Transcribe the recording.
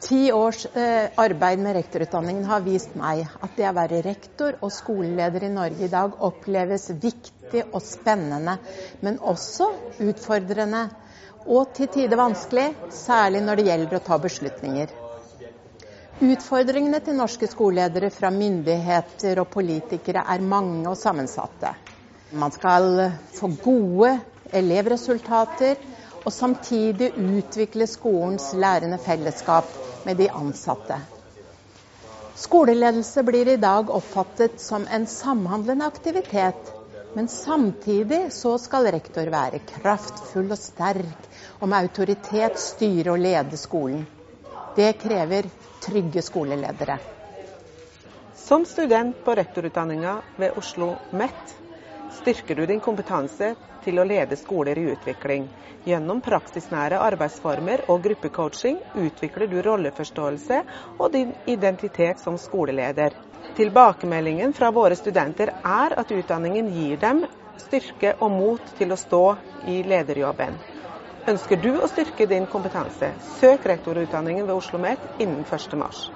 Ti års eh, arbeid med rektorutdanningen har vist meg at det å være rektor og skoleleder i Norge i dag oppleves viktig og spennende, men også utfordrende og til tider vanskelig, særlig når det gjelder å ta beslutninger. Utfordringene til norske skoleledere fra myndigheter og politikere er mange og sammensatte. Man skal få gode elevresultater og samtidig utvikle skolens lærende fellesskap med de ansatte. Skoleledelse blir i dag oppfattet som en samhandlende aktivitet, men samtidig så skal rektor være kraftfull og sterk, og med autoritet styre og lede skolen. Det krever trygge skoleledere. Som student på rektorutdanninga ved Oslo MET styrker du din kompetanse til å lede skoler i utvikling. Gjennom praksisnære arbeidsformer og gruppecoaching utvikler du rolleforståelse og din identitet som skoleleder. Tilbakemeldingen fra våre studenter er at utdanningen gir dem styrke og mot til å stå i lederjobben. Ønsker du å styrke din kompetanse, søk rektorutdanningen ved Oslo OsloMet innen 1. mars.